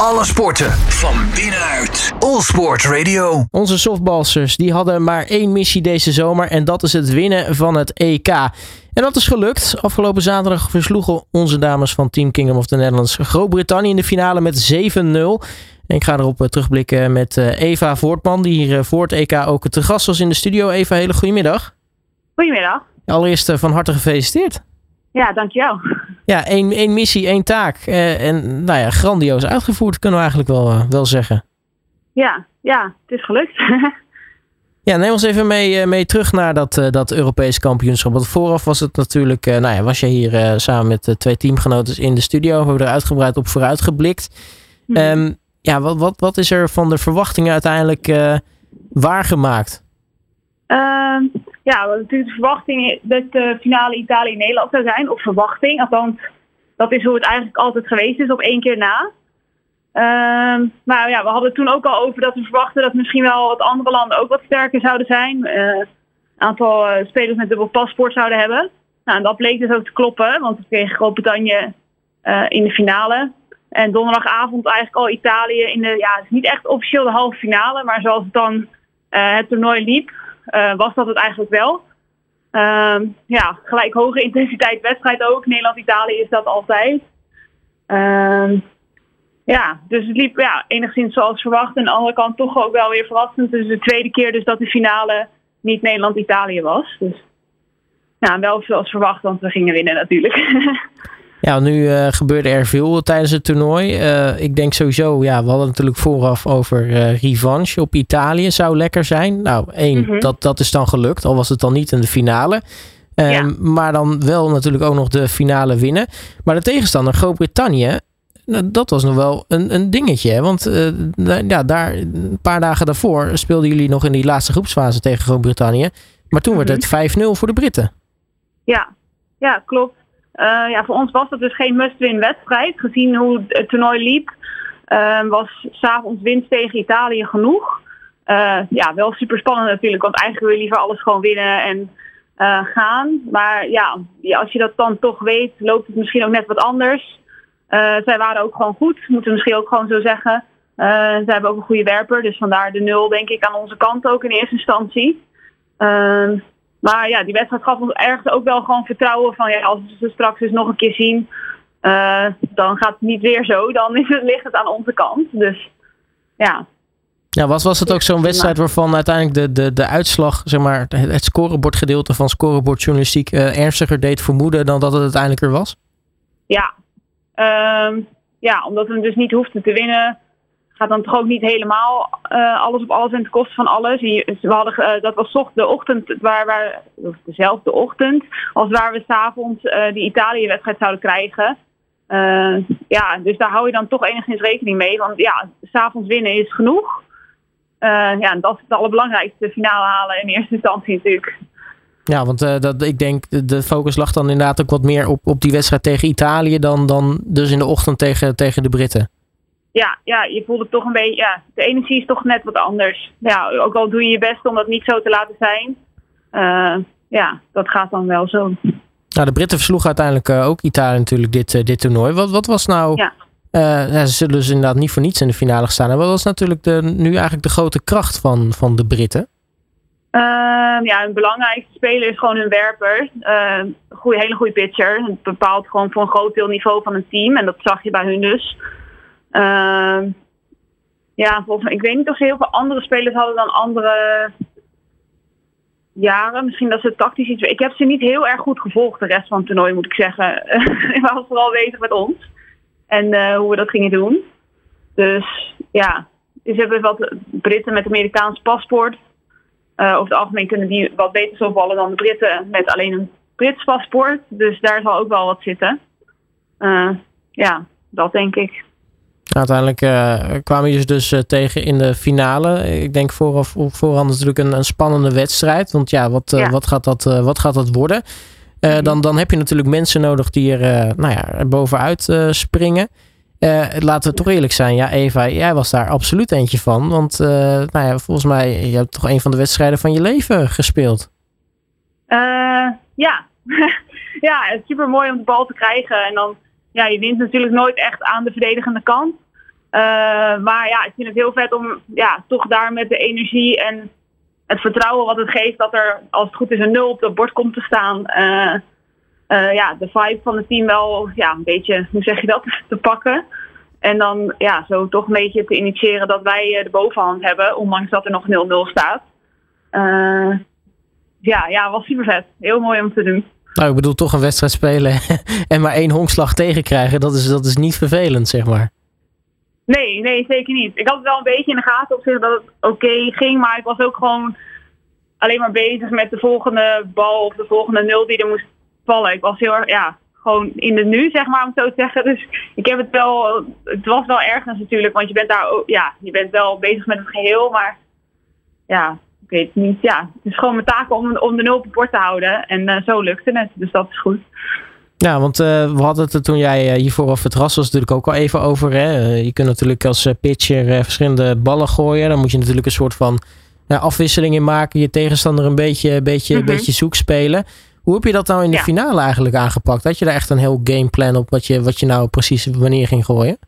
Alle sporten van binnenuit. All Sport Radio. Onze softballsters die hadden maar één missie deze zomer en dat is het winnen van het EK. En dat is gelukt. Afgelopen zaterdag versloegen onze dames van Team Kingdom of the Netherlands Groot-Brittannië in de finale met 7-0. En ik ga erop eh, terugblikken met eh, Eva Voortman, die hier eh, voor het EK ook te gast was in de studio. Eva, hele goedemiddag. Goedemiddag. Allereerst van harte gefeliciteerd. Ja, dankjewel. Ja, één, één missie, één taak. en nou ja, grandioos uitgevoerd, kunnen we eigenlijk wel, wel zeggen. Ja, ja, het is gelukt. Ja, neem ons even mee, mee terug naar dat, dat Europees kampioenschap. Want vooraf was het natuurlijk, nou ja, was je hier samen met twee teamgenoten in de studio. We hebben er uitgebreid op vooruit geblikt. Mm ja, wat, wat, wat is er van de verwachtingen uiteindelijk uh, waargemaakt? Ja, natuurlijk de verwachting dat de finale Italië-Nederland zou zijn. Of verwachting, althans, dat is hoe het eigenlijk altijd geweest is, op één keer na. Uh, maar ja, we hadden het toen ook al over dat we verwachten dat misschien wel wat andere landen ook wat sterker zouden zijn. Uh, een aantal uh, spelers met dubbel paspoort zouden hebben. Nou, en dat bleek dus ook te kloppen, want we kregen Groot-Brittannië in de finale. En donderdagavond eigenlijk al Italië in de, ja, het is niet echt officieel de halve finale, maar zoals het dan het toernooi liep, was dat het eigenlijk wel. Uh, ja, gelijk hoge intensiteit wedstrijd ook. Nederland-Italië is dat altijd. Ehm, ja, dus het liep ja, enigszins zoals verwacht. En aan de andere kant toch ook wel weer verrassend. Is de tweede keer dus dat de finale niet Nederland-Italië was. Dus ja, wel zoals verwacht, want we gingen winnen natuurlijk. Ja, nu uh, gebeurde er veel tijdens het toernooi. Uh, ik denk sowieso, ja, we hadden natuurlijk vooraf over uh, revanche op Italië. Zou lekker zijn. Nou, één, mm -hmm. dat, dat is dan gelukt. Al was het dan niet in de finale. Um, ja. Maar dan wel natuurlijk ook nog de finale winnen. Maar de tegenstander, Groot-Brittannië, nou, dat was nog wel een, een dingetje. Hè? Want ja, daar, een paar dagen daarvoor speelden jullie nog in die laatste groepsfase tegen Groot-Brittannië. Maar toen mm -hmm. werd het 5-0 voor de Britten. Ja, ja klopt. Uh, ja, voor ons was dat dus geen must-win wedstrijd. Gezien hoe het toernooi liep, uh, was s'avonds winst tegen Italië genoeg. Uh, ja, wel super spannend natuurlijk, want eigenlijk wil je liever alles gewoon winnen en gaan. Maar ja, als je dat dan toch weet, loopt het misschien ook net wat anders. zij waren ook gewoon goed, moeten we misschien ook gewoon zo zeggen. ze hebben ook een goede werper, dus vandaar de nul denk ik aan onze kant ook in eerste instantie. Ehm, maar ja, die wedstrijd gaf ons ergens ook wel gewoon vertrouwen van ja, als we ze straks dus nog een keer zien, uh, dan gaat het niet weer zo. Dan is het, ligt het aan onze kant. Dus ja. Ja, was, was het ook zo'n wedstrijd waarvan uiteindelijk de, de, de uitslag, zeg maar, het scorebordgedeelte van scorebordjournalistiek uh, ernstiger deed vermoeden dan dat het uiteindelijk er was? Ja, um, ja omdat we dus niet hoefden te winnen gaat dan toch ook niet helemaal uh, alles op alles en ten koste van alles. We hadden, uh, dat was de ochtend, waar, waar, dezelfde ochtend als waar we s'avonds uh, die Italië-wedstrijd zouden krijgen. ja, dus daar hou je dan toch enigszins rekening mee. Want ja, s'avonds winnen is genoeg. ja, dat is het allerbelangrijkste, finale halen in eerste instantie natuurlijk. Ja, want dat, ik denk de focus lag dan inderdaad ook wat meer op, op die wedstrijd tegen Italië dan, dan dus in de ochtend tegen, tegen de Britten ja, ja, je voelt het toch een beetje. Ja, de energie is toch net wat anders. Ja, ook al doe je je best om dat niet zo te laten zijn. Uh, ja, dat gaat dan wel zo. Nou, de Britten versloegen uiteindelijk uh, ook Italië natuurlijk dit, uh, dit toernooi. Wat, wat was nou. Ja. ja. ze zullen dus inderdaad niet voor niets in de finale staan. En wat was natuurlijk de, nu eigenlijk de grote kracht van, van de Britten? Ehm, ja, een belangrijkste speler is gewoon een werper. een goede, hele goede pitcher. Het bepaalt gewoon voor een groot deel niveau van een team. En dat zag je bij hun dus. Uh, ja, volgens mij, ik weet niet of ze heel veel andere spelers hadden dan andere jaren. Misschien dat ze tactisch iets. Ik heb ze niet heel erg goed gevolgd, de rest van het toernooi, moet ik zeggen. ik was vooral bezig met ons en uh, hoe we dat gingen doen. Dus ja, ze hebben wat Britten met Amerikaans paspoort. Uh, over het algemeen kunnen die wat beter zo vallen dan de Britten met alleen een Brits paspoort. Dus daar zal ook wel wat zitten. Uh, ja, dat denk ik. Uiteindelijk uh, kwamen jullie dus uh, tegen in de finale. Ik denk vooraf, voorhand natuurlijk een, een spannende wedstrijd. Want ja, wat, ja. wat, gaat, dat, wat gaat dat worden? -hmm. dan, dan heb je natuurlijk mensen nodig die er, nou ja, bovenuit springen. laten we toch eerlijk zijn. Ja, Eva, jij was daar absoluut eentje van. Want nou ja, volgens mij, je hebt toch een van de wedstrijden van je leven gespeeld. ja. ja, het is super mooi om de bal te krijgen. En dan ja, je wint natuurlijk nooit echt aan de verdedigende kant. Maar ja, ik vind het heel vet om ja, toch daar met de energie en het vertrouwen wat het geeft dat er, als het goed is, een nul op het bord komt te staan. ja, de vibe van het team wel ja, een beetje, hoe zeg je dat, te pakken. En dan ja, zo toch een beetje te initiëren dat wij de bovenhand hebben, ondanks dat er nog 0-0 staat. ja, ja, was super vet. Heel mooi om te doen. Nou, ik bedoel toch een wedstrijd spelen en maar één honkslag tegenkrijgen. Dat is, dat is niet vervelend, zeg maar. Nee, nee, zeker niet. Ik had het wel een beetje in de gaten op zich dat het oké ging. Maar ik was ook gewoon alleen maar bezig met de volgende bal of de volgende nul die er moest vallen. Ik was heel erg, ja, gewoon in de nu, zeg maar, om zo te zeggen. Dus ik heb het wel, het was wel ergens natuurlijk, want je bent daar ook, ja, je bent wel bezig met het geheel. Maar ja, ik weet het niet. Ja, het is gewoon mijn taak om, de nul op het bord te houden. En uh, zo lukte het. Dus dat is goed. Ja, want uh, we hadden het toen jij uh, hiervoor of het ras was natuurlijk ook al even over. Hè? je kunt natuurlijk als pitcher verschillende ballen gooien. Dan moet je natuurlijk een soort van afwisseling in maken. Je tegenstander een beetje, beetje, mm -hmm. beetje zoek spelen. Hoe heb je dat nou in de ja. finale eigenlijk aangepakt? Had je daar echt een heel gameplan op wat je, wat je nou precies wanneer ging gooien?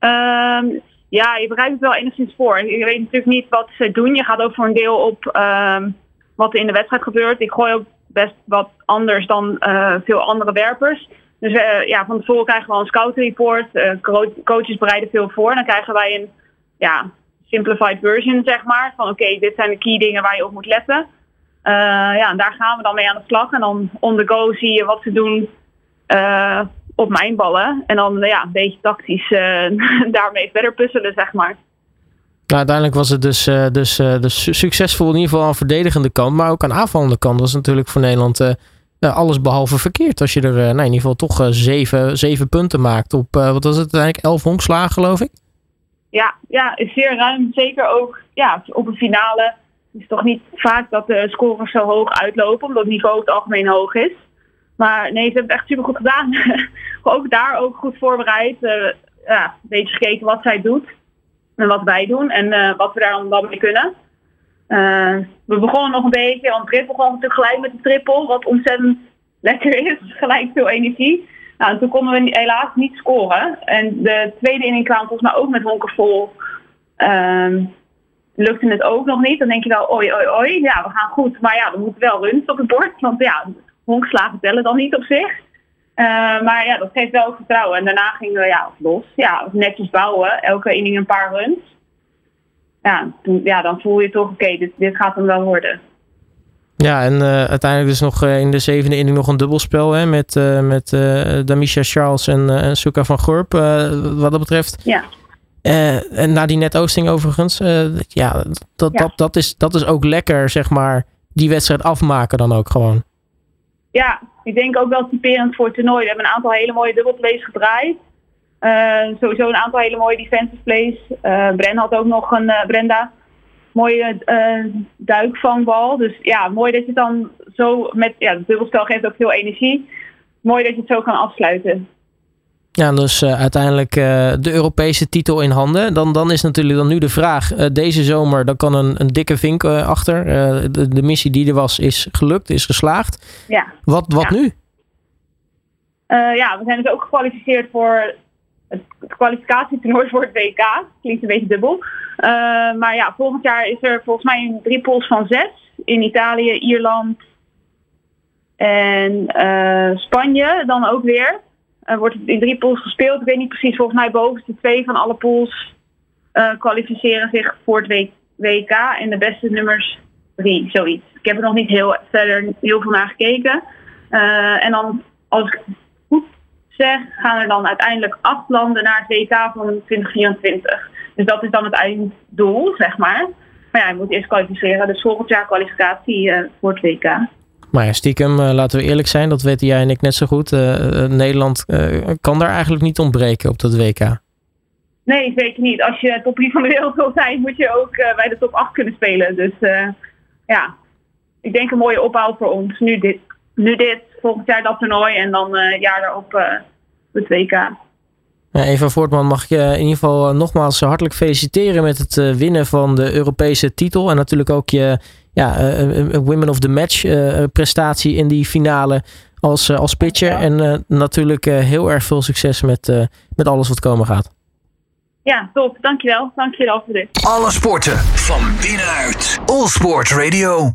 Um, ja, je bereidt het wel enigszins voor. Je weet natuurlijk niet wat ze doen. Je gaat ook voor een deel op um, wat er in de wedstrijd gebeurt. Ik gooi ook best wat anders dan uh, veel andere werpers. Dus uh, ja, van tevoren krijgen we al een scout report. Uh, coaches bereiden veel voor. Dan krijgen wij een ja, simplified version, zeg maar. Van oké, dit zijn de key dingen waar je op moet letten. ja, en daar gaan we dan mee aan de slag. En dan on the go zie je wat ze doen op mijn ballen. En dan ja, een beetje tactisch daarmee verder puzzelen, zeg maar. Nou, uiteindelijk was het dus, uh, dus, uh, dus succesvol in ieder geval aan verdedigende kant. Maar ook aan aanvallende kant was natuurlijk voor Nederland alles behalve verkeerd. Als je er nou, in ieder geval toch zeven, zeven punten maakt op, wat was het uiteindelijk, elf honkslagen geloof ik? Ja, ja, zeer ruim. Zeker ook ja, op een finale. Is toch niet vaak dat de scores zo hoog uitlopen, omdat het niveau het algemeen hoog is. Maar nee, ze hebben het echt super goed gedaan. ook daar ook goed voorbereid. Ja, een beetje gekeken wat zij doet. En wat wij doen. En uh, wat we daar dan mee kunnen. Uh, we begonnen nog een beetje. Want Triple begon natuurlijk gelijk met de triple. Wat ontzettend lekker is. Gelijk veel energie. Nou, en toen konden we helaas niet scoren. En de tweede inning kwam volgens mij ook met honken vol. Uh, lukte het ook nog niet. Dan denk je wel, oi, oi, oi. Ja, we gaan goed. Maar ja, er moet wel rust op het bord. Want ja, honkslagen tellen dan niet op zich. Uh, maar ja, dat geeft wel vertrouwen. En daarna gingen we ja, los. Ja, netjes bouwen. Elke inning een paar runs. Ja, toen, ja dan voel je toch, oké, okay, dit, dit gaat hem wel worden. Ja, en uh, uiteindelijk dus nog uh, in de zevende inning nog een dubbelspel hè, met, uh, met Damisha Charles en, en Suka van Gorp, wat dat betreft. Ja. en na die net Oosting overigens, ja, dat, ja. Dat, dat, is, dat is ook lekker, zeg maar, die wedstrijd afmaken dan ook gewoon. Ja, ik denk ook wel typerend voor het toernooi. We hebben een aantal hele mooie dubbelplays gedraaid. Uh, sowieso een aantal hele mooie defensive plays. Uh, Bren had ook nog een, uh, Brenda, mooie duikvangbal. Dus ja, mooi dat je het dan zo met, ja, het dubbelspel geeft ook veel energie. Mooi dat je het zo kan afsluiten. Ja, dus uh, uiteindelijk uh, de Europese titel in handen. Dan, dan is natuurlijk dan nu de vraag, uh, deze zomer, dan kan een, een dikke vink achter. De, de, missie die er was, is gelukt, is geslaagd. Ja. Wat, wat ja. nu? ja, we zijn dus ook gekwalificeerd voor het kwalificatietoernooi voor het WK. Klinkt een beetje dubbel. maar ja, volgend jaar is er volgens mij drie pools van zes. In Italië, Ierland en Spanje dan ook weer. Uh, wordt het in drie pools gespeeld. Ik weet niet precies, volgens mij bovenste twee van alle pools uh, kwalificeren zich voor het WK. En de beste nummers drie, zoiets. Ik heb er nog niet heel, verder heel veel naar gekeken. Uh, en dan, als ik goed zeg, gaan er dan uiteindelijk acht landen naar het WK van 2024. Dus dat is dan het einddoel, zeg maar. Maar ja, je moet eerst kwalificeren. Dus volgend jaar kwalificatie voor het WK. Maar ja, stiekem, uh, laten we eerlijk zijn, dat weten jij en ik net zo goed. Uh, uh, Nederland kan daar eigenlijk niet ontbreken op dat WK. Nee, zeker niet. Als je top 3 van de wereld wil zijn, moet je ook bij de top 8 kunnen spelen. Dus ja, ik denk een mooie opbouw voor ons. Nu dit, nu dit volgend jaar dat toernooi en dan jaar daarop het WK. Ja, Eva Voortman, mag ik je in ieder geval nogmaals hartelijk feliciteren met het winnen van de Europese titel. En natuurlijk ook je ja, Women of the Match prestatie in die finale als, als pitcher. En natuurlijk heel erg veel succes met, met alles wat komen gaat. Ja, top. Dankjewel. Dankjewel voor dit. Alle sporten van binnenuit. All Sport Radio.